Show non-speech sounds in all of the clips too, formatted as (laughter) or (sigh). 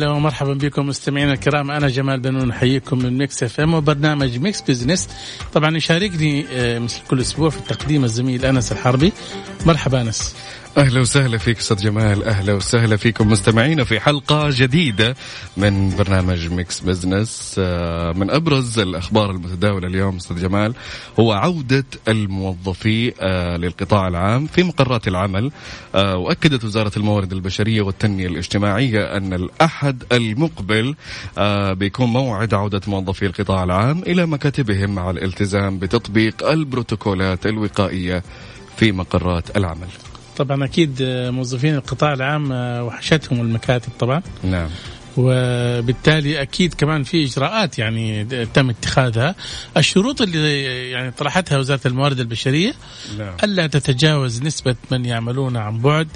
أهلا ومرحبا بكم مستمعينا الكرام. أنا جمال بنون أحييكم من Mix FM وبرنامج Mix Business. طبعا يشاركني آه، مثل كل أسبوع في التقديم الزميل أنس الحربي. مرحبا أنس. أهلا وسهلا فيك أستاذ جمال. أهلا وسهلا فيكم مستمعينا في حلقة جديدة من برنامج Mix Business آه، من أبرز الأخبار المتداولة اليوم أستاذ جمال هو عودة الموظفين آه، للقطاع العام في مقرات العمل. آه، وأكدت وزارة الموارد البشرية والتنمية الاجتماعية أن الأحد المقبل بيكون موعد عودة موظفي القطاع العام إلى مكاتبهم مع الالتزام بتطبيق البروتوكولات الوقائية في مقرات العمل. طبعا أكيد موظفين القطاع العام آه، وحشتهم المكاتب طبعا. نعم. وبالتالي أكيد كمان في إجراءات يعني تم اتخاذها. الشروط اللي يعني طرحتها وزارة الموارد البشرية نعم. ألا تتجاوز نسبة من يعملون عن بعد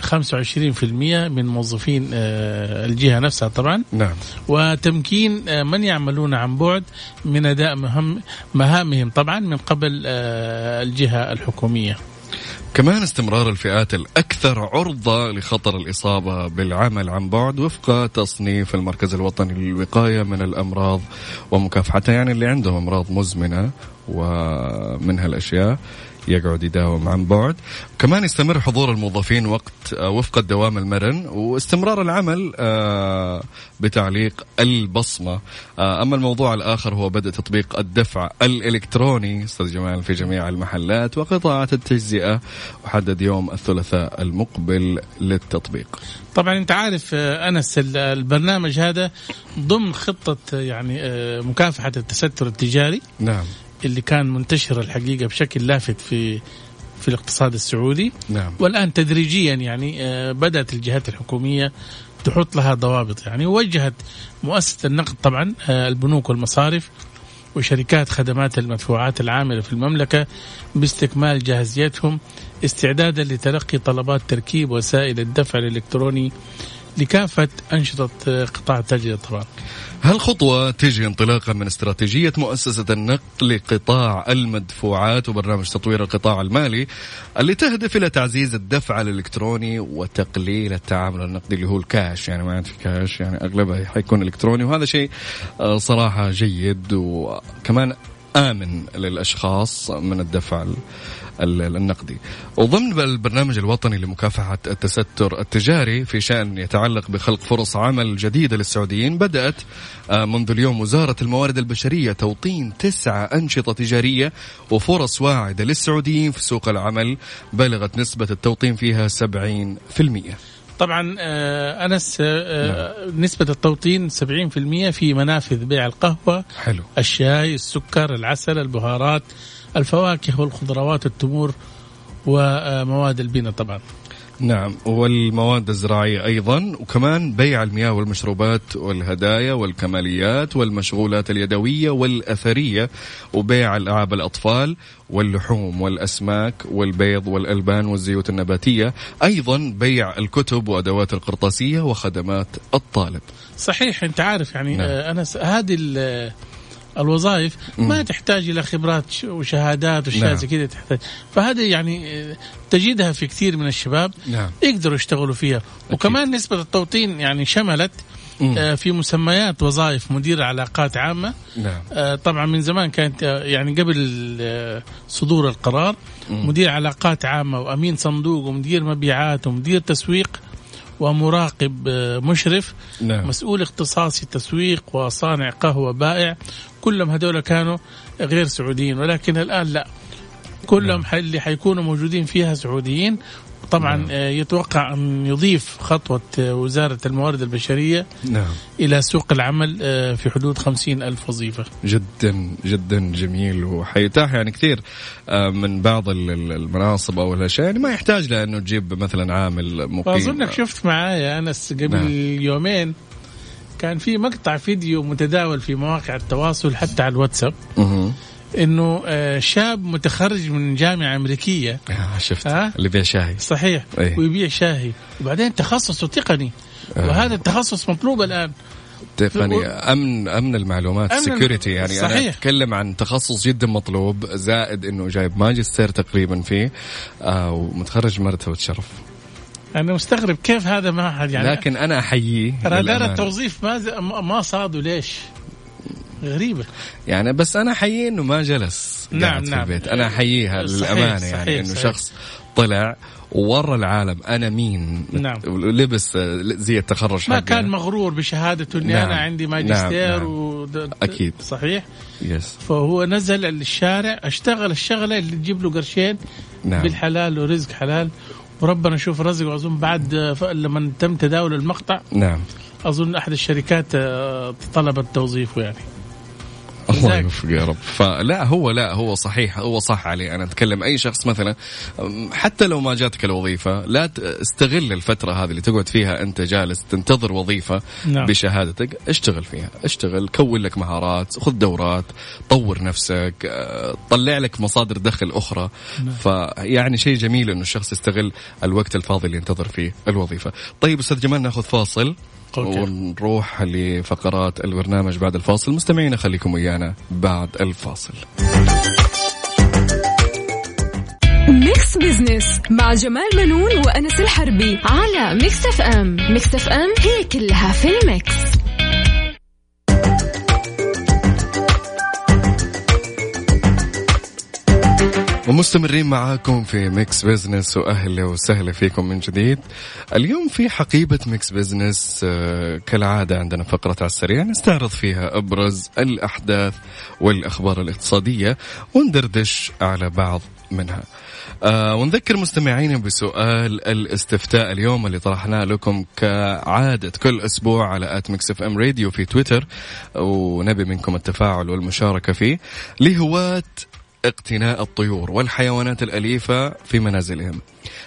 25% من موظفين آه، الجهة نفسها طبعا. نعم. وتمكين آه، من يعملون عن بعد من أداء مهم مهامهم طبعا من قبل الجهة الحكومية. كمان استمرار الفئات الأكثر عرضة لخطر الإصابة بالعمل عن بعد وفق تصنيف المركز الوطني للوقاية من الأمراض ومكافحتها يعني اللي عندهم أمراض مزمنة ومن هالأشياء يقعد يداوم عن بعد. كمان يستمر حضور الموظفين وقت آه، وفق الدوام المرن واستمرار العمل آه، بتعليق البصمة. آه، أما الموضوع الآخر هو بدء تطبيق الدفع الإلكتروني أستاذ جمال في جميع المحلات وقطاعات التجزئة. وحدد يوم الثلاثاء المقبل للتطبيق. طبعا أنت عارف أنس ال- البرنامج هذا ضمن خطة يعني مكافحة التستر التجاري. نعم. اللي كان منتشر الحقيقة بشكل لافت في في الاقتصاد السعودي. نعم. والآن تدريجيا يعني آه، بدأت الجهات الحكومية تحط لها ضوابط. يعني وجهت مؤسسة النقد طبعا آه، البنوك والمصارف وشركات خدمات المدفوعات العاملة في المملكة باستكمال جاهزيتهم استعدادا لتلقي طلبات تركيب وسائل الدفع الإلكتروني لكافة أنشطة آه، قطاع التجزئه طبعا. هالخطوة تجي انطلاقا من استراتيجية مؤسسة النقل لقطاع المدفوعات وبرنامج تطوير القطاع المالي اللي تهدف إلى تعزيز الدفع الإلكتروني وتقليل التعامل النقدي اللي هو الكاش يعني ما عاد في كاش يعني أغلبها حيكون إلكتروني وهذا شيء آه، صراحة جيد وكمان آمن للأشخاص من الدفع ال- ال- النقدي. وضمن البرنامج الوطني لمكافحة التستر التجاري في شأن يتعلق بخلق فرص عمل جديدة للسعوديين بدأت آه، منذ اليوم وزارة الموارد البشرية توطين تسعة أنشطة تجارية وفرص واعدة للسعوديين في سوق العمل بلغت نسبة التوطين فيها 70% طبعا آه، أنس آه، آه، نسبة التوطين 70% في منافذ بيع القهوة حلو. الشاي السكر العسل البهارات الفواكه والخضروات التمور ومواد البناء طبعا. نعم والمواد الزراعية أيضا وكمان بيع المياه والمشروبات والهدايا والكماليات والمشغولات اليدوية والأثرية وبيع ألعاب الأطفال واللحوم والأسماك والبيض والألبان والزيوت النباتية أيضا بيع الكتب وأدوات القرطاسية وخدمات الطالب صحيح أنت عارف يعني نعم. آه، انس هذه ال- الوظائف ما تحتاج إلى خبرات وشهادات واشياء نعم. زي كذا تحتاج. فهذه يعني آه، تجدها في كثير من الشباب نعم. يقدروا يشتغلوا فيها. وكمان نسبة التوطين يعني شملت مم. آه، في مسميات وظائف مدير علاقات عامة. نعم. آه، طبعا من زمان كانت يعني قبل صدور القرار مدير علاقات عامة وأمين صندوق ومدير مبيعات ومدير تسويق ومراقب آه، مشرف نعم. مسؤول اختصاصي تسويق وصانع قهوة بائع. كلهم هذول كانوا غير سعوديين ولكن الآن لا. كلهم ح- اللي حيكونوا موجودين فيها سعوديين طبعا نعم. آه، يتوقع أن يضيف خطوة آه، وزارة الموارد البشرية نعم إلى سوق العمل آه، في حدود خمسين ألف وظيفة جدا جدا جميل وحيتاح يعني كثير من بعض ال- ال- المناصب أو الأشياء يعني ما يحتاج لأنه تجيب مثلا عامل مقيم فأظنك شفت معايا أنس قبل نعم. يومين كان في مقطع فيديو متداول في مواقع التواصل حتى على الواتساب. إنه آه، شاب متخرج من جامعة أمريكية. آه، شفت. ها؟ اللي يبيع شاي صحيح. إيه. ويبيع شاهي. وبعدين تخصصه تقني. وهذا التخصص مطلوب الآن. تقني. أمن أمن المعلومات أمن security يعني أنا صحيح. أتكلم عن تخصص جدا مطلوب زائد إنه جايب ماجستير تقريبا فيه آه ومتخرج مرته وتشرف أنا مستغرب كيف هذا ما حد يعني لكن أنا أحييه رادار. التوظيف ما ما صادوا ليش؟ غريبة يعني بس أنا احييه إنه ما جلس نعم، قاعد في نعم. البيت أنا احييها صحيح، للأمانة صحيح، يعني إنه صحيح. شخص طلع وورى العالم أنا مين نعم. لبس آه، زي التخرج ما. كان مغرور بشهادته إني نعم. أنا عندي نعم، ماجستير نعم. و... أكيد. صحيح يس فهو نزل الشارع اشتغل الشغلة اللي تجيب له قرشين نعم بالحلال ورزق حلال وربنا يشوف رزقه اظن بعد لما تم تداول المقطع نعم أظن أحد الشركات آه، طلبت توظيفه يعني الله ذاك. يوفق يا رب فلا هو لا هو صحيح هو صح عليه أنا أتكلم أي شخص مثلا حتى لو ما جاتك الوظيفة لا استغل الفترة هذه اللي تقعد فيها أنت جالس تنتظر وظيفة نعم. بشهادتك اشتغل فيها اشتغل كون لك مهارات خذ دورات طور نفسك أه، طلع لك مصادر دخل أخرى نعم. فيعني شيء جميل إنه الشخص يستغل الوقت الفاضي اللي ينتظر فيه الوظيفة طيب أستاذ جمال نأخذ فاصل. ونروح لفقرات البرنامج بعد الفاصل. مستمعينا خليكم ويانا بعد الفاصل. Mix Business مع جمال بنون وأنس الحربي على Mix FM Mix FM هي كلها في ال mix. ومستمرين معاكم في Mix Business وأهلا وسهلا فيكم من جديد. اليوم في حقيبة Mix Business آه، كالعادة عندنا فقرة على السريع نستعرض فيها أبرز الأحداث والأخبار الاقتصادية وندردش على بعض منها. آه ونذكر مستمعينا بسؤال الاستفتاء اليوم اللي طرحناه لكم كعادة كل أسبوع على at Mix FM Radio في تويتر ونبي منكم التفاعل والمشاركة فيه لهواة اقتناء الطيور والحيوانات الأليفة في منازلهم.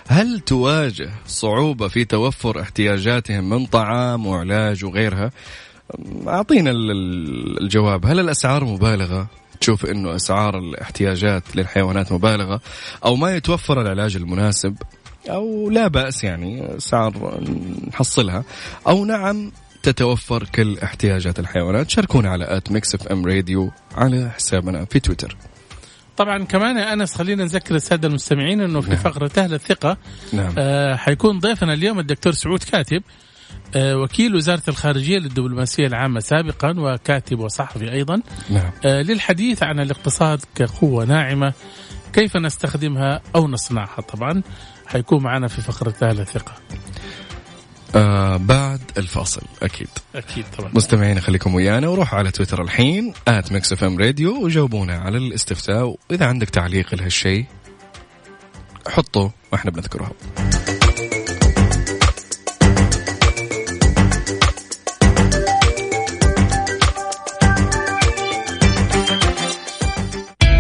هل تواجه صعوبة في توفر احتياجاتهم من طعام وعلاج وغيرها؟ أعطينا ال- ال- الجواب. هل الأسعار مبالغة؟ تشوف إنه أسعار الاحتياجات للحيوانات مبالغة أو ما يتوفر العلاج المناسب أو لا بأس يعني أسعار نحصلها. أو نعم تتوفر كل احتياجات الحيوانات. شاركونا على at Mix FM Radio على حسابنا في تويتر. طبعا كمان يا أنس خلينا نذكر السادة المستمعين إنه في نعم. فقرة أهل الثقة نعم. آه حيكون ضيفنا اليوم الدكتور سعود كاتب آه وكيل وزارة الخارجية للدبلوماسية العامة سابقا وكاتب وصحفي أيضا. نعم. آه للحديث عن الاقتصاد كقوة ناعمة كيف نستخدمها أو نصنعها طبعا حيكون معنا في فقرة أهل الثقة. آه بعد الفاصل. أكيد. أكيد طبعا. مستمعين خليكم ويانا وروحوا على تويتر الحين at Mix FM Radio وجاوبونا على الاستفتاء. وإذا عندك تعليق لهالشيء حطه وإحنا بنذكره.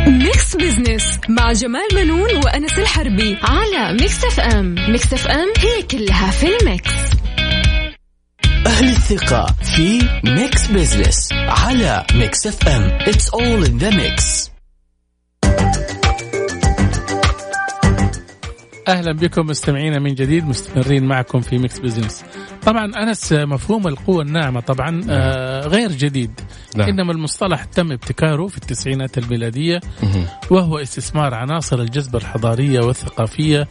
Mix Business مع جمال بنون وأنس الحربي على Mix FM Mix FM هي كلها في ال mix. أهل الثقة في Mix Business على Mix FM It's all in the mix. أهلا بكم مستمعينا من جديد مستمرين معكم في Mix Business طبعا أنس مفهوم القوة الناعمة طبعا آه غير جديد. نعم. إنما المصطلح تم ابتكاره في التسعينات الميلاديه. وهو استثمار عناصر الجذب الحضارية والثقافية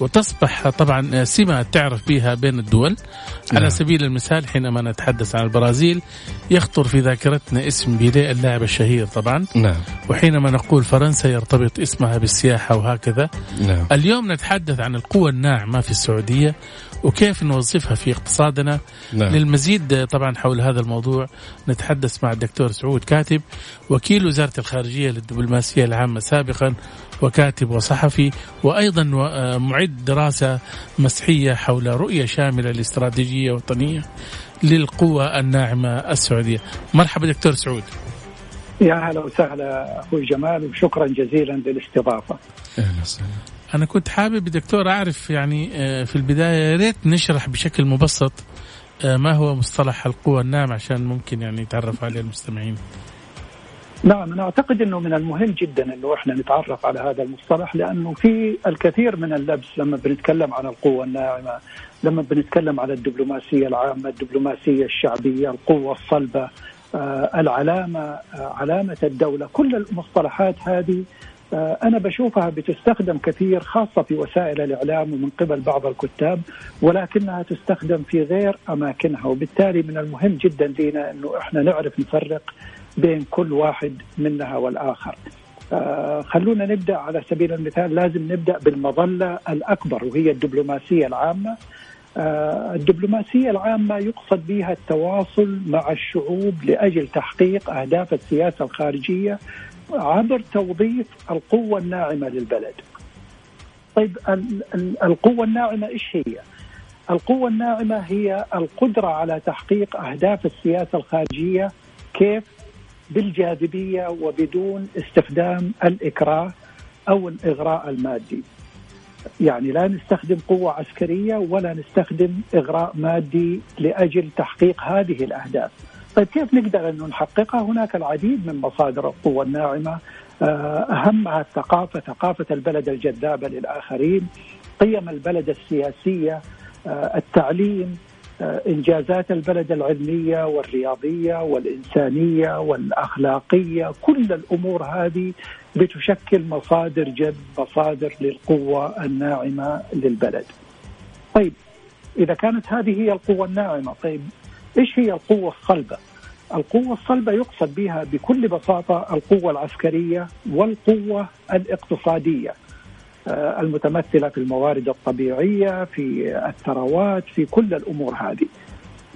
وتصبح طبعا سمة تعرف بها بين الدول. على نعم. سبيل المثال حينما نتحدث عن البرازيل يخطر في ذاكرتنا اسم بيليه اللاعب الشهير طبعا. نعم. وحينما نقول فرنسا يرتبط اسمها بالسياحة وهكذا. نعم. اليوم نتحدث عن القوة الناعمة في السعودية وكيف نوظفها في اقتصادنا. نعم. للمزيد طبعا حول هذا الموضوع نتحدث مع الدكتور سعود كاتب وكيل وزارة الخارجية للدبلوماسية العامة سابقا وكاتب وصحفي وأيضا آه، معد دراسة مسحية حول رؤية شاملة لاستراتيجية وطنية للقوى الناعمة السعودية مرحبا دكتور سعود يا هلا وسهلا أخوي جمال وشكرا جزيلا للاستضافة. أهلا وسهلا. أنا كنت حابب دكتور أعرف يعني آه، في البداية يا ريت نشرح بشكل مبسط آه، ما هو مصطلح القوى الناعمة عشان ممكن يعني يتعرف عليه المستمعين. نعم أنا أعتقد إنه من المهم جدا إنه إحنا نتعرف على هذا المصطلح لأنه في الكثير من اللبس لما بنتكلم عن القوة الناعمة، لما بنتكلم على الدبلوماسية العامة، الدبلوماسية الشعبية، القوة الصلبة، آه، العلامة آه، علامة الدولة كل المصطلحات هذه آه، أنا بشوفها بتستخدم كثير خاصة في وسائل الإعلام ومن قبل بعض الكتاب ولكنها تستخدم في غير أماكنها وبالتالي من المهم جدا لنا أنه إحنا نعرف نفرق بين كل واحد منها والآخر خلونا نبدأ على سبيل المثال لازم نبدأ بالمظلة الأكبر وهي الدبلوماسية العامة آه، الدبلوماسية العامة يقصد بها التواصل مع الشعوب لأجل تحقيق أهداف السياسة الخارجية عبر توظيف القوة الناعمة للبلد طيب القوة الناعمة إيش هي؟ القوة الناعمة هي القدرة على تحقيق أهداف السياسة الخارجية كيف؟ بالجاذبية وبدون استخدام الإكراه أو الإغراء المادي. يعني لا نستخدم قوة عسكرية ولا نستخدم إغراء مادي لأجل تحقيق هذه الأهداف. طيب كيف نقدر أن نحققها؟ هناك العديد من مصادر القوة الناعمة. آه، أهمها الثقافة ثقافة البلد الجذابة للآخرين قيم البلد السياسية آه، التعليم إنجازات البلد العلمية والرياضية والإنسانية والأخلاقية كل الأمور هذه بتشكل مصادر جذب مصادر للقوة الناعمة للبلد. طيب إذا كانت هذه هي القوة الناعمة طيب إيش هي القوة الصلبة؟ القوة الصلبة يقصد بها بكل بساطة القوة العسكرية والقوة الاقتصادية آه، المتمثلة في الموارد الطبيعية في الثروات في كل الأمور هذه.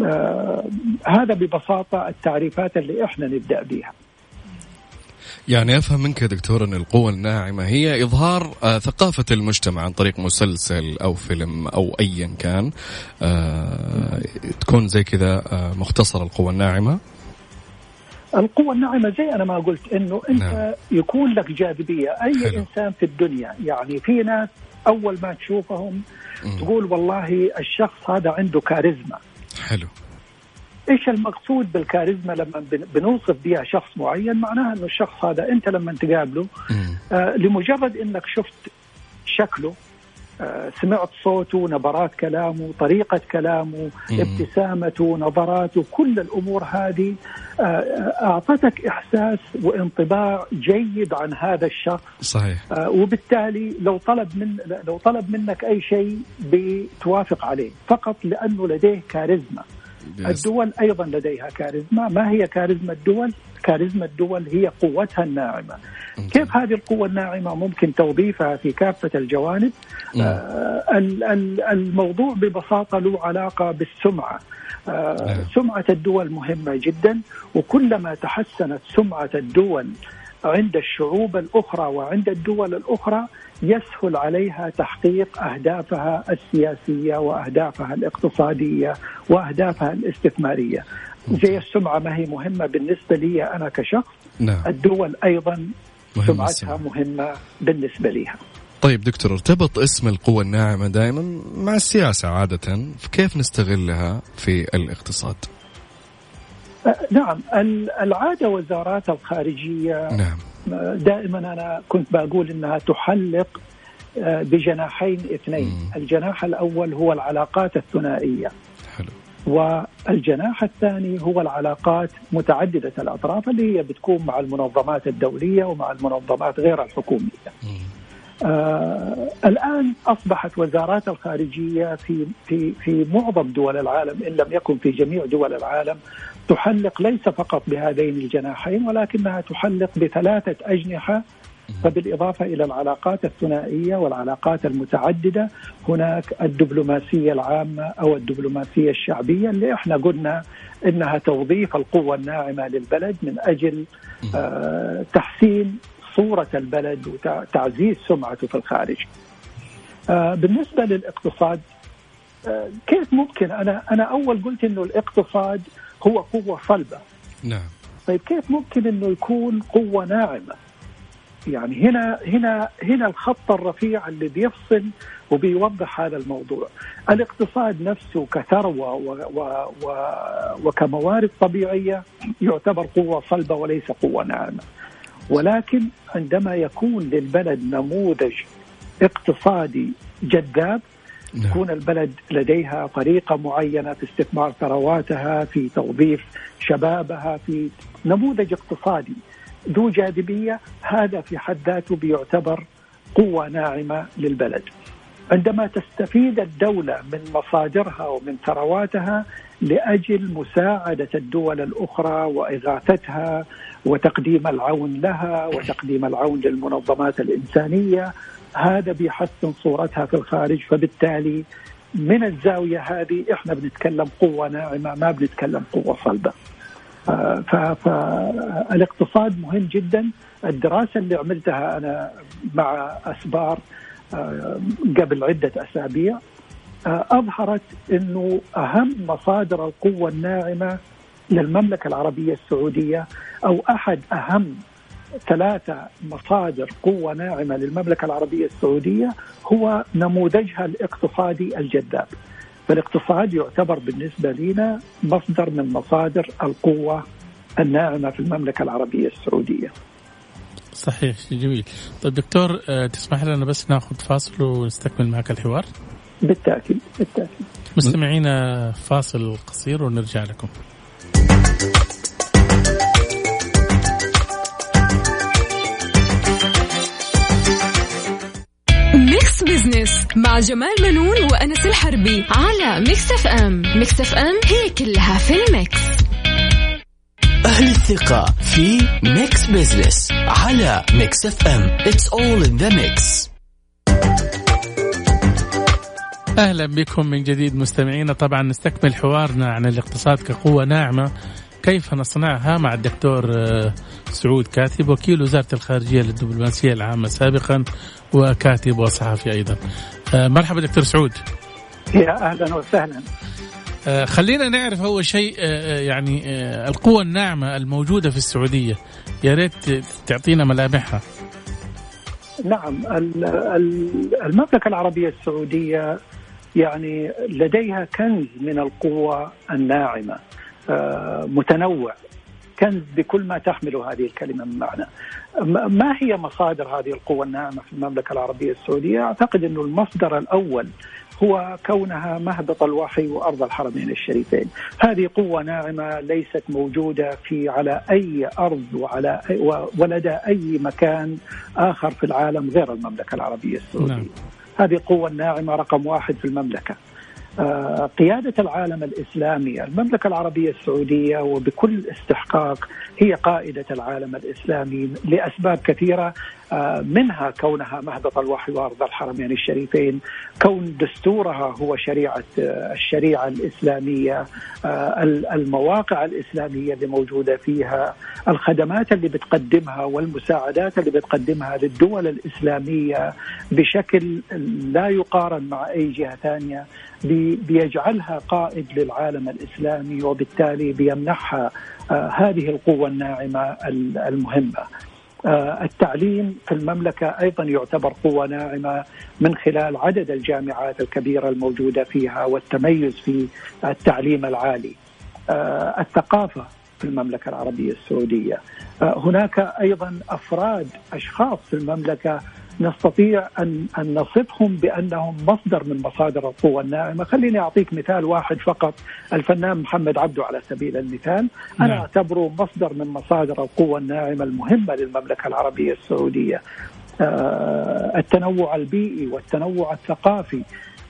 آه، هذا ببساطة التعريفات اللي إحنا نبدأ بها يعني أفهم منك يا دكتور إن القوة الناعمة هي إظهار آه ثقافة المجتمع عن طريق مسلسل أو فيلم أو ايا كان. آه تكون زي كذا آه مختصر القوة الناعمة. القوة الناعمة زي أنا ما قلت إنه أنت نعم. يكون لك جاذبية أي حلو. إنسان في الدنيا يعني في ناس أول ما تشوفهم مم. تقول والله الشخص هذا عنده كاريزما حلو إيش المقصود بالكاريزما لما بنوصف بها شخص معين معناها إنه الشخص هذا أنت لما تقابله آه لمجرد إنك شفت شكله سمعت صوته نبرات كلامه طريقة كلامه ابتسامته نظراته كل الأمور هذه آه، أعطتك إحساس وانطباع جيد عن هذا الشخص. صحيح. آه، وبالتالي لو طلب من لو طلب منك أي شيء بتوافق عليه فقط لأنه لديه كاريزما. الدول أيضا لديها كاريزما. ما هي كاريزما الدول؟ كاريزما الدول هي قوتها الناعمة. كيف هذه القوة الناعمة؟ ممكن توظيفها في كافة الجوانب. آه الموضوع ببساطة له علاقة بالسمعة. آه نعم. سمعة الدول مهمة جدا وكلما تحسنت سمعة الدول عند الشعوب الأخرى وعند الدول الأخرى يسهل عليها تحقيق أهدافها السياسية وأهدافها الاقتصادية وأهدافها الاستثمارية. زي السمعة ما هي مهمة بالنسبة لي أنا كشخص. نعم. الدول أيضا مهمة سمعتها مهمة بالنسبة لها طيب دكتور ارتبط اسم القوة الناعمة دائما مع السياسة عادة كيف نستغلها في الاقتصاد؟ أه، نعم العادة وزارات الخارجية نعم. دائما أنا كنت بقول أنها تحلق أه، بجناحين اثنين مم. الجناح الأول هو العلاقات الثنائية حلو. والجناح الثاني هو العلاقات متعددة الأطراف اللي هي بتكون مع المنظمات الدولية ومع المنظمات غير الحكومية آه الآن أصبحت وزارات الخارجية في, في, في معظم دول العالم إن لم يكن في جميع دول العالم تحلق ليس فقط بهذين الجناحين ولكنها تحلق بثلاثة أجنحة فبالإضافة إلى العلاقات الثنائية والعلاقات المتعددة هناك الدبلوماسية العامة أو الدبلوماسية الشعبية اللي إحنا قلنا إنها توظيف القوة الناعمة للبلد من أجل آه تحسين صورة البلد وتعزيز سمعته في الخارج. آه، بالنسبة للاقتصاد آه، كيف ممكن؟ أنا أنا أول قلت إنه الاقتصاد هو قوة صلبة. نعم. طيب كيف ممكن إنه يكون قوة ناعمة؟ يعني هنا هنا هنا الخط الرفيع اللي بيفصل وبيوضح هذا الموضوع. الاقتصاد نفسه كثروة و و و وكموارد طبيعية يعتبر قوة صلبة وليس قوة ناعمة. ولكن عندما يكون للبلد نموذج اقتصادي جذاب نعم. يكون البلد لديها طريقة معينة في استثمار ثرواتها في توظيف شبابها في نموذج اقتصادي ذو جاذبية هذا في حد ذاته بيعتبر قوة ناعمة للبلد عندما تستفيد الدولة من مصادرها ومن ثرواتها لأجل مساعدة الدول الأخرى وإغاثتها وتقديم العون لها وتقديم العون للمنظمات الإنسانية هذا بيحسن صورتها في الخارج فبالتالي من الزاوية هذه إحنا بنتكلم قوة ناعمة ما بنتكلم قوة صلبة. فالاقتصاد مهم جدا. الدراسة اللي عملتها أنا مع أسبار آه، قبل عدة أسابيع آه، أظهرت أنه أهم مصادر القوة الناعمة للمملكة العربية السعودية أو أحد أهم ثلاثة مصادر قوة ناعمة للمملكة العربية السعودية هو نموذجها الاقتصادي الجذاب. فالاقتصاد يعتبر بالنسبة لنا مصدر من مصادر القوة الناعمة في المملكة العربية السعودية. صحيح جميل. طيب دكتور آه، تسمح لنا بس ناخذ فاصل ونستكمل معك الحوار؟ بالتأكيد بالتأكيد. مستمعينا فاصل قصير ونرجع لكم. Business مع جمال منون وأنس الحربي على Mix FM Mix FM هي كلها في ال mix. أهل الثقة في Mix Business على Mix FM It's all in the mix أهلا بكم من جديد مستمعينا. طبعا نستكمل حوارنا عن الاقتصاد كقوة ناعمة. كيف نصنعها مع الدكتور آه، سعود كاتب وكيل وزارة الخارجية للدبلوماسية العامة سابقا وكاتب وصحفي أيضا. آه، مرحبا دكتور سعود. يا أهلا وسهلا. آه، خلينا نعرف أول شيء يعني القوة الناعمة الموجودة في السعودية. يا ريت تعطينا ملامحها. نعم المملكة العربية السعودية يعني لديها كنز من القوة الناعمة. متنوع كنز بكل ما تحمله هذه الكلمة من معنى. ما هي مصادر هذه القوة الناعمة في المملكة العربية السعودية؟ أعتقد إنه المصدر الأول هو كونها مهبط الوحي وأرض الحرمين الشريفين. هذه قوة ناعمة ليست موجودة في على أي أرض وعلى أي ولدى أي مكان آخر في العالم غير المملكة العربية السعودية. نعم. هذه القوه الناعمه رقم واحد في المملكة. آه، قيادة العالم الإسلامي المملكة العربية السعودية وبكل استحقاق هي قائدة العالم الإسلامي لأسباب كثيرة. منها كونها مهبط الوحي وارض الحرمين الشريفين، كون دستورها هو شريعة آه، الشريعة الإسلامية، المواقع الإسلامية اللي موجودة فيها، الخدمات اللي بتقدمها والمساعدات اللي بتقدمها للدول الإسلامية بشكل لا يقارن مع أي جهة ثانية بيجعلها قائد للعالم الإسلامي وبالتالي بيمنحها آه، هذه القوة الناعمة المهمة. آه، التعليم في المملكة أيضا يعتبر قوة ناعمة من خلال عدد الجامعات الكبيرة الموجودة فيها والتميز في التعليم العالي آه، الثقافة في المملكة العربية السعودية. هناك أيضا أفراد أشخاص في المملكة نستطيع أن, أن نصفهم بأنهم مصدر من مصادر القوة الناعمة. خليني أعطيك مثال واحد فقط. الفنان محمد عبده على سبيل المثال. أنا نعم. أعتبره مصدر من مصادر القوة الناعمة المهمة للمملكة العربية السعودية. آه التنوع البيئي والتنوع الثقافي.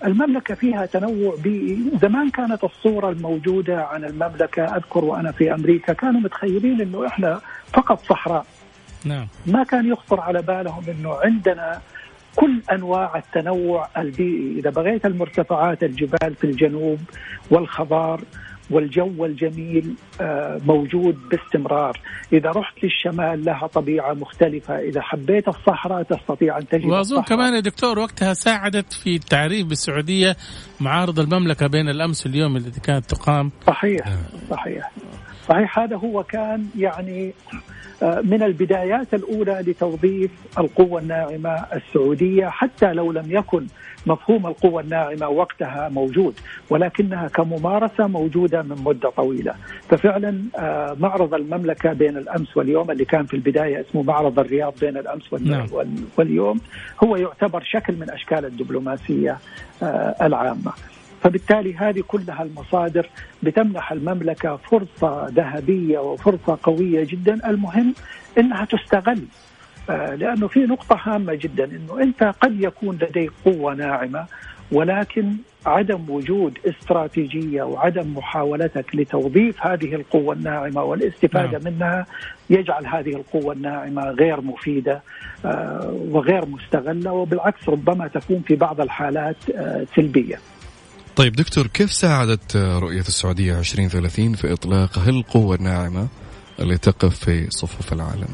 المملكة فيها تنوع بيئي. زمان كانت الصورة الموجودة عن المملكة. أذكر وأنا في أمريكا كانوا متخيلين أنه إحنا فقط صحراء. نعم. ما كان يخطر على بالهم إنه عندنا كل أنواع التنوع البيئي، إذا بغيت المرتفعات الجبال في الجنوب والخضار والجو الجميل آه، موجود باستمرار. إذا رحت للشمال لها طبيعة مختلفة. إذا حبيت الصحراء تستطيع أن تجد وأظن. كمان يا دكتور وقتها ساعدت في التعريف بالسعودية معارض المملكة بين الأمس واليوم التي كانت تقام. صحيح صحيح. صحيح هذا هو كان يعني آه، من البدايات الأولى لتوظيف القوة الناعمة السعودية حتى لو لم يكن مفهوم القوة الناعمة وقتها موجود ولكنها كممارسة موجودة من مدة طويلة ففعلا آه، معرض المملكة بين الأمس واليوم اللي كان في البداية اسمه معرض الرياض بين الأمس وال- نعم. واليوم هو يعتبر شكل من أشكال الدبلوماسية آه، العامة فبالتالي هذه كلها المصادر بتمنح المملكة فرصة ذهبية وفرصة قوية جدا المهم أنها تستغل آه، لأنه في نقطة هامة جدا أنه أنت قد يكون لديك قوة ناعمة ولكن عدم وجود استراتيجية وعدم محاولتك لتوظيف هذه القوة الناعمة والاستفادة نعم. منها يجعل هذه القوة الناعمة غير مفيدة آه، وغير مستغلة وبالعكس ربما تكون في بعض الحالات آه، سلبية طيب دكتور كيف ساعدت رؤية السعودية 2030 في إطلاق هالقوة الناعمة اللي تقف في صفوف العالم؟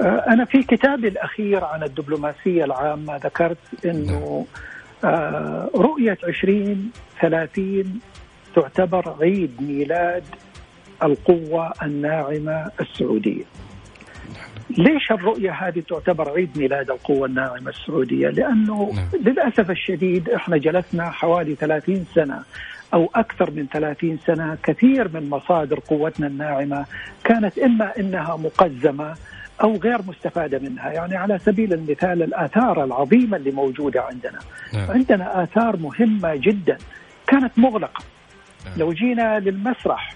آه، أنا في كتابي الأخير عن الدبلوماسية العامة ذكرت أنه آه، رؤية 2030 تعتبر عيد ميلاد القوة الناعمة السعودية. ليش الرؤية هذه تعتبر عيد ميلاد القوة الناعمة السعودية لأنه نعم. للأسف الشديد إحنا جلسنا حوالي 30 سنة أو أكثر من 30 سنة كثير من مصادر قوتنا الناعمة كانت إما إنها مقزمة أو غير مستفادة منها يعني على سبيل المثال الآثار العظيمة اللي موجودة عندنا نعم. عندنا آثار مهمة جدا كانت مغلقة نعم. لو جينا للمسرح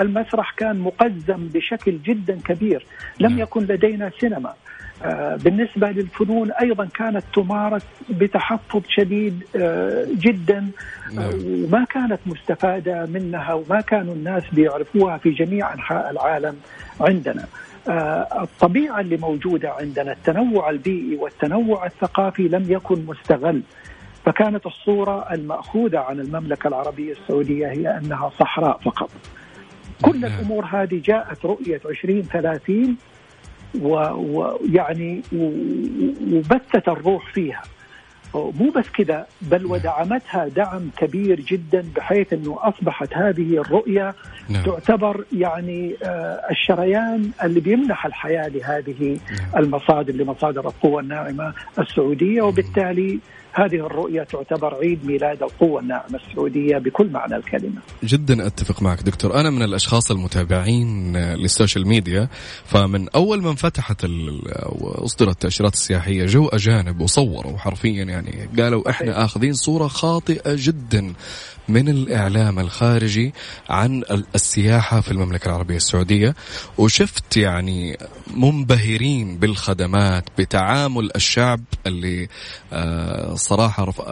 المسرح كان مقزم بشكل جدا كبير لم نعم. يكن لدينا سينما. آه، بالنسبة للفنون أيضا كانت تمارس بتحفظ شديد آه، جدا. نعم. آه، وما كانت مستفادة منها وما كانوا الناس بيعرفوها في جميع أنحاء العالم عندنا. الطبيعة اللي موجودة عندنا التنوع البيئي والتنوع الثقافي لم يكن مستغل. فكانت الصورة المأخوذة عن المملكة العربية السعودية هي أنها صحراء فقط. كل نعم. الأمور هذه جاءت رؤية 2030 ويعني وبثت الروح فيها مو بس كذا بل ودعمتها دعم كبير جدا بحيث إنه أصبحت هذه الرؤية نعم. تعتبر يعني آه، الشريان اللي بيمنح الحياة لهذه المصادر لمصادر القوة الناعمة السعودية وبالتالي هذه الرؤية تعتبر عيد ميلاد القوة الناعمة السعودية بكل معنى الكلمة. جدا أتفق معك دكتور أنا من الأشخاص المتابعين للسوشيال ميديا فمن أول ما انفتحت ال- واصدرت التأشيرات السياحية جو أجانب وصوروا حرفيا يعني قالوا إحنا آخذين صورة خاطئة جدا من الإعلام الخارجي عن ال- السياحة في المملكة العربية السعودية. وشفت يعني منبهرين بالخدمات بتعامل الشعب اللي آه، صراحة رف...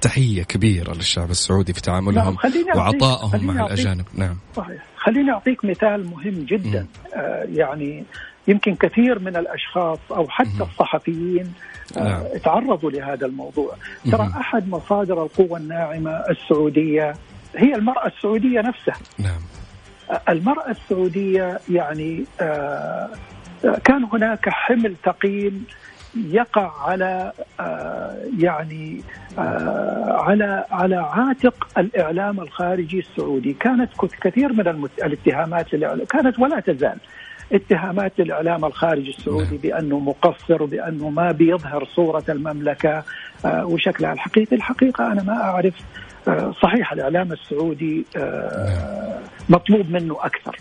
تحية كبيرة للشعب السعودي في تعاملهم نعم، وعطائهم مع الأجانب. نعم. صحيح. خليني أعطيك مثال مهم جدا. آه يعني يمكن كثير من الأشخاص أو حتى الصحفيين نعم. آه تعرضوا لهذا الموضوع. ترى. أحد مصادر القوة الناعمة السعودية هي المرأة السعودية نفسها. نعم. آه، المرأة السعودية يعني آه كان هناك حمل ثقيل يقع على يعني على على عاتق الإعلام الخارجي السعودي، كانت كثير من الاتهامات كانت ولا تزال. اتهامات للاعلام الخارجي السعودي نعم. بأنه مقصر وبانه ما بيظهر صورة المملكة آه، وشكلها الحقيقي، الحقيقة أنا ما أعرف آه، صحيح الإعلام السعودي آه، مطلوب منه أكثر.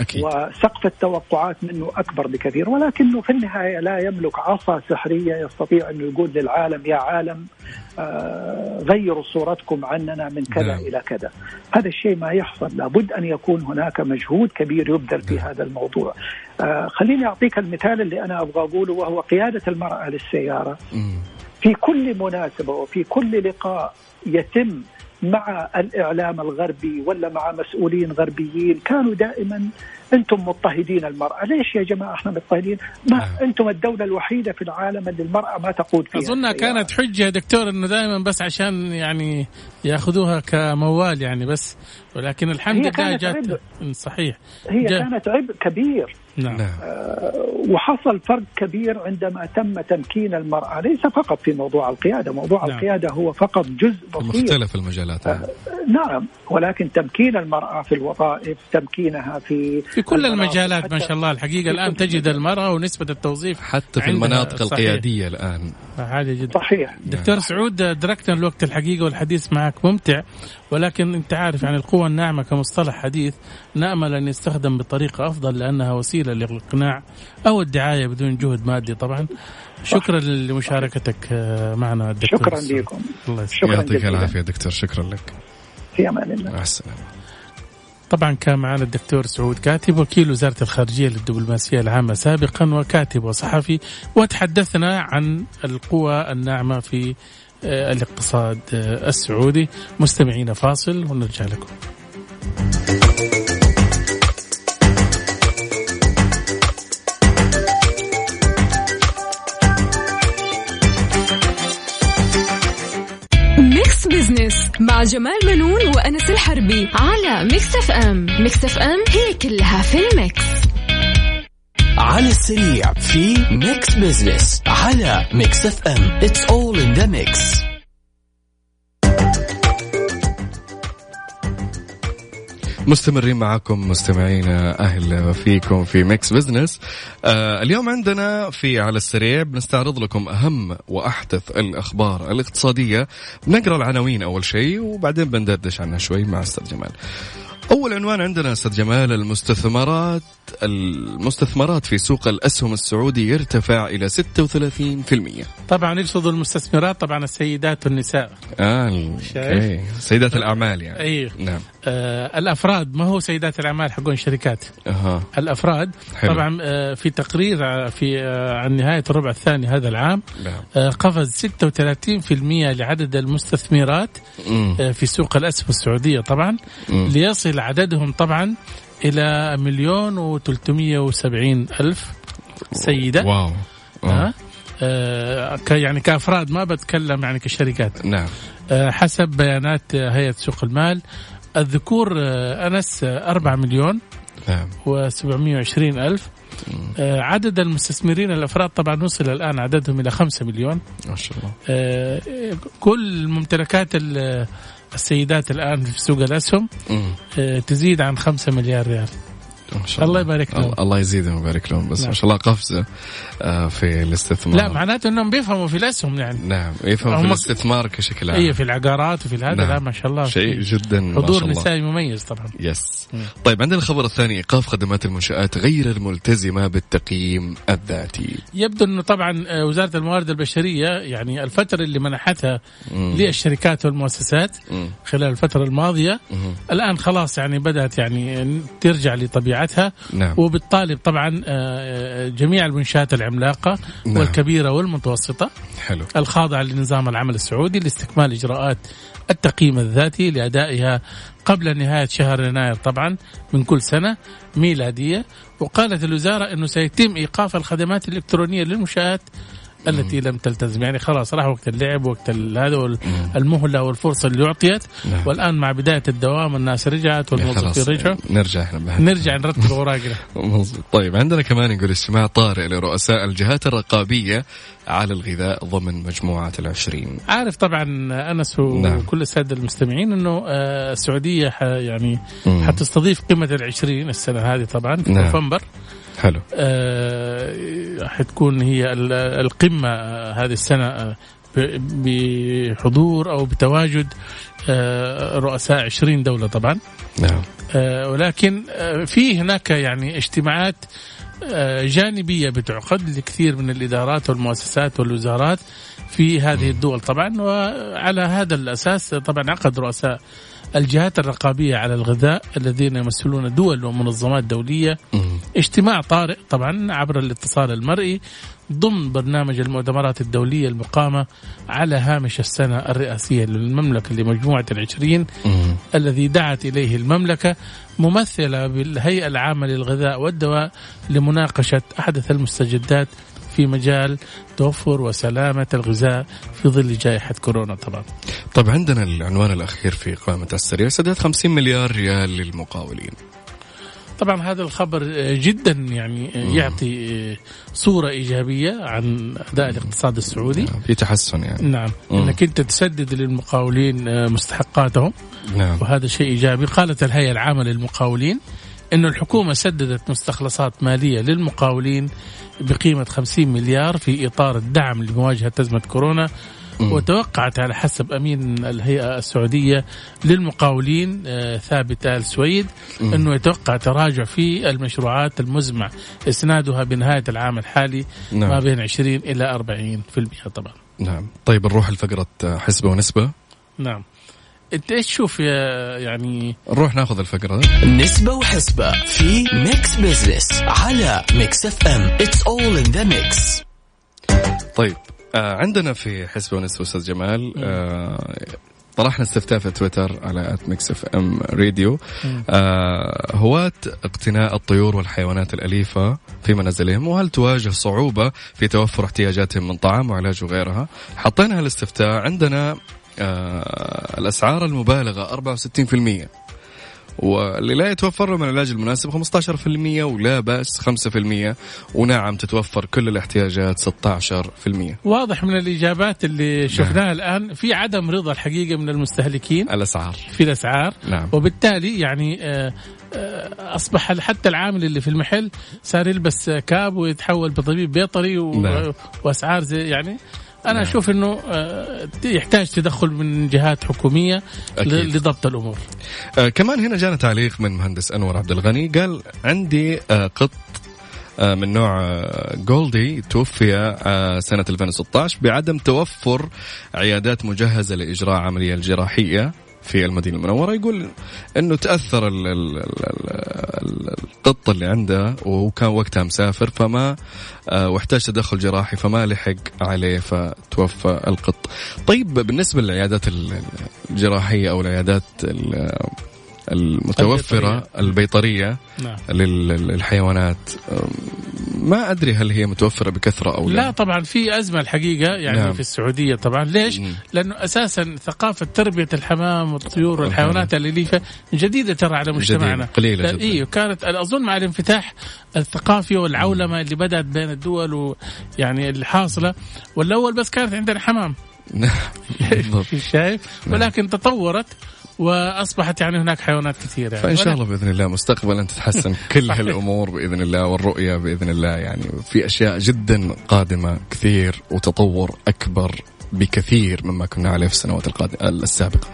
أكيد وسقف التوقعات منه أكبر بكثير ولكنه في النهاية لا يملك عصا سحرية يستطيع انه يقول للعالم يا عالم آه، غيروا صورتكم عننا من كذا نعم. إلى كذا. هذا الشيء ما يحصل لابد أن يكون هناك مجهود كبير يبذل في هذا الموضوع. آه، خليني أعطيك المثال اللي أنا أبغى أقوله وهو قيادة المرأة للسيارة. مم. في كل مناسبة وفي كل لقاء يتم مع الإعلام الغربي ولا مع مسؤولين غربيين كانوا دائما أنتم مضطهدين المرأة، ليش يا جماعة إحنا مضطهدين؟ ما نعم. أنتم الدولة الوحيدة في العالم اللي المرأة ما تقود فيها اظنها. كانت حجة دكتور إنه دائما بس عشان يعني يأخذوها كموال يعني بس ولكن الحمد لله جات. صحيح هي جا- كانت عبء كبير نعم نعم وحصل فرق كبير عندما تم تمكين المرأة ليس فقط في موضوع القيادة موضوع نعم. القيادة هو فقط جزء في بسيط مختلف المجالات نعم. نعم ولكن تمكين المرأة في الوظائف تمكينها في في كل المجالات ما شاء الله الآن كل تجد. المرأة ونسبة التوظيف حتى في المناطق صحيح. القيادية عاليه جدا. صحيح. دكتور سعود ادركنا الوقت الحقيقة والحديث معك ممتع ولكن انت عارف يعني القوه الناعمة كمصطلح حديث نأمل أن يستخدم بطريقة أفضل لأنها وسيلة للاقناع أو الدعاية بدون جهد مادي طبعا. شكرا لمشاركتك آه، معنا دكتور شكرا سعود. لكم. الله يعطيك جزيلا. العافية دكتور شكرا لك. في أمان الله. مع السلامة. طبعا كان معنا الدكتور سعود كاتب وكيل وزارة الخارجية للدبلوماسية العامة سابقا وكاتب وصحفي. وتحدثنا عن القوى الناعمة في آه، الاقتصاد آه، السعودي. مستمعين فاصل ونرجع لكم. مع جمال منون وأنس الحربي على Mix FM. Mix FM هي كلها في ال mix. على السريع في Mix Business على Mix FM. It's all in the mix مستمرين معكم مستمعينا أهلا فيكم في Mix Business آه اليوم عندنا في على السريع بنستعرض لكم أهم وأحدث الأخبار الاقتصادية. بنقرأ العناوين أول شيء وبعدين بندردش عنها شوي مع أستاذ جمال. أول عنوان عندنا أستاذ جمال المستثمرات المستثمرات في سوق الأسهم السعودي يرتفع إلى 36% طبعا يقصدوا المستثمرات طبعا السيدات والنساء. آه شايف؟ أوكي سيدات الأعمال يعني. أيوه نعم. آه الأفراد ما هو سيدات الأعمال حقون شركات أها الأفراد حلو. طبعا آه في تقرير آه، في آه عن نهاية الربع الثاني هذا العام نعم آه قفز 36% لعدد المستثمرات. آه، في سوق الأسهم السعودية طبعا مم. ليصل عددهم طبعا إلى مليون وتلتمية وسبعين ألف سيدة واو آه. ها؟ آه ك- يعني كأفراد ما بتكلم يعني كشركات نعم آه حسب بيانات آه، هيئة سوق المال الذكور آه أنس آه، 4 مليون نعم. و720 ألف. آه عدد المستثمرين الأفراد طبعا وصل الآن عددهم إلى 5 مليون. ما شاء الله. آه، كل ممتلكات ال- السيدات الآن في سوق. آه، تزيد عن 5 مليار ريال. ما شاء الله يبارك لهم. الله- الله يزيدهم ويبارك لهم بس نعم. ما شاء الله قفزه آه، في الاستثمار لا معناته إنهم بيفهموا في الأسهم يعني نعم يفهم في الاستثمار كشكل عام اي في العقارات وفي هذا نعم. لا ما شاء الله شيء جدا ما حضور شاء الله نسائي مميز طبعا يس مم. طيب عندنا الخبر الثاني إيقاف خدمات المنشآت غير الملتزمة بالتقييم الذاتي يبدو إنه طبعا آه، وزارة الموارد البشرية يعني الفترة اللي منحتها مم. للشركات والمؤسسات مم. خلال الفترة الماضية مم. الآن خلاص يعني بدأت يعني ترجع لطبيعتها نعم. وبالطالب طبعا آه، جميع المنشآت العملاقة نعم. والكبيرة والمتوسطة. حلو. الخاضعة لنظام العمل السعودي لاستكمال إجراءات التقييم الذاتي لأدائها قبل نهاية شهر يناير طبعا من كل سنة ميلادية. وقالت الوزارة أنه سيتم إيقاف الخدمات الإلكترونية للمنشآت التي لم تلتزم. يعني خلاص راح وقت اللعب وقت هذا وال- المهلة والفرصة اللي أعطيت. نعم. والآن مع بداية الدوام الناس رجعت والموظفين رجعوا. نرجع إحنا. نرجع نرتب أوراقنا. (laughs) مظبوط. طيب عندنا كمان يقول اجتماع طارئ لرؤساء الجهات الرقابية على الغذاء ضمن مجموعة العشرين عارف طبعا أنس نعم. وكل السادة المستمعين إنه آه، السعودية ح- يعني. حتستضيف قمه العشرين السنة هذه طبعا في نعم. نوفمبر حلو آه، حتكون هي ال- القمة آه، هذه السنة آه، بحضور أو بتواجد آه، رؤساء 20 دولة طبعا نعم آه، ولكن في هناك يعني اجتماعات آه، جانبية بتعقد لكثير من الإدارات والمؤسسات والوزارات في هذه الدول. طبعا وعلى هذا الأساس طبعا عقد رؤساء الجهات الرقابية على الغذاء الذين يمثلون دول ومنظمات دولية. مم. اجتماع طارئ طبعا عبر الاتصال المرئي. ضمن برنامج المؤتمرات الدولية المقامة على هامش السنة الرئاسية للمملكة لمجموعة العشرين مم. الذي دعت إليه المملكة ممثلة بالهيئة العامة للغذاء والدواء لمناقشة أحدث المستجدات في مجال توفر وسلامة الغذاء في ظل جائحة كورونا طبعا. طيب عندنا العنوان الأخير في قائمة السريع. سداد 50 مليار ريال للمقاولين. طبعا هذا الخبر جدا يعني يعطي صورة إيجابية عن أداء الاقتصاد السعودي. في تحسن يعني. نعم مم. إنك أنت تسدد للمقاولين مستحقاتهم. نعم. وهذا شيء إيجابي. قالت الهيئة العامة للمقاولين إنه الحكومة سددت مستخلصات مالية للمقاولين بقيمة 50 مليار في إطار الدعم لمواجهة أزمة كورونا. وتوقعت على حسب أمين الهيئة السعودية للمقاولين آه، ثابت آل سويد. إنه يتوقع تراجع في المشروعات المزمع. إسنادها بنهاية العام الحالي نعم. ما بين 20 إلى 40% طبعا. نعم. طيب نروح لفقرة حسبة ونسبة. نعم. أنت إيش تشوف يا يعني؟ نروح ناخذ الفقرة. نسبة وحسبة في Mix Business على Mix FM It's all in the mix طيب. آه عندنا في حسبة ونسبة أستاذ جمال آه طرحنا استفتاء في تويتر على Mix FM Radio آه هواة اقتناء الطيور والحيوانات الأليفة في منازلهم وهل تواجه صعوبة في توفر احتياجاتهم من طعام وعلاج وغيرها؟ حطينا هالإستفتاء عندنا آه الأسعار المبالغة 64% واللي لا يتوفر له من العلاج المناسب 15% ولا بأس 5% ونعم تتوفر كل الاحتياجات 16% واضح من الإجابات اللي شفناها الآن. في عدم رضا الحقيقة من المستهلكين. الأسعار. في الأسعار. نعم. وبالتالي يعني آه، آه، أصبح حتى العامل اللي في المحل صار يلبس كاب ويتحول بطبيب بيطري و... نعم. وأسعار زي يعني أنا نعم. أشوف إنه آه، يحتاج تدخل من جهات حكومية أكيد. لضبط الأمور آه كمان هنا جانا تعليق من مهندس أنور عبد الغني قال عندي آه قط آه من نوع آه جولدي توفي سنة 2016 بعدم توفر عيادات مجهزة لإجراء عملية الجراحية في المدينة المنورة يقول إنه تأثر ال ال ال ال القط اللي عنده وهو كان وقتها مسافر فما آه واحتاج تدخل جراحي فما لحق عليه فتوفى القط. طيب بالنسبة للعيادات ال- الجراحية أو العيادات ال- المتوفرة البيطرية نعم لل- للحيوانات ما أدري هل هي متوفرة بكثرة أو لا, لا طبعا في أزمة الحقيقة يعني نعم. نعم. في السعودية طبعا ليش؟ مم. لأنه أساسا ثقافة تربية الحمام والطيور والحيوانات الاليفه جديدة ترى على مجتمعنا لا- جداً. إيوه كانت أظن مع الانفتاح الثقافي والعولمة اللي بدأت بين الدول ويعني اللي حاصله والأول بس كانت عندنا حمام بالضبط. (laughs) شايف ولكن تطورت وأصبحت يعني هناك حيوانات كثيرة يعني. فإن شاء الله بإذن الله مستقبلا تتحسن (laughs) كل. هالأمور بإذن الله والرؤية بإذن الله. يعني في أشياء جدا قادمة كثير وتطور أكبر بكثير مما كنا عليه في السنوات السابقة.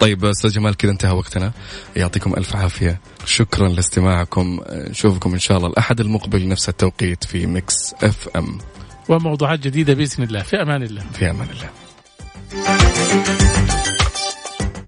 طيب أستاذ جمال كذا انتهى وقتنا. يعطيكم ألف عافية. شكرا لاستماعكم. نشوفكم إن شاء الله الأحد المقبل نفس التوقيت في Mix FM وموضوعات جديدة بإذن الله. في أمان الله. في أمان الله.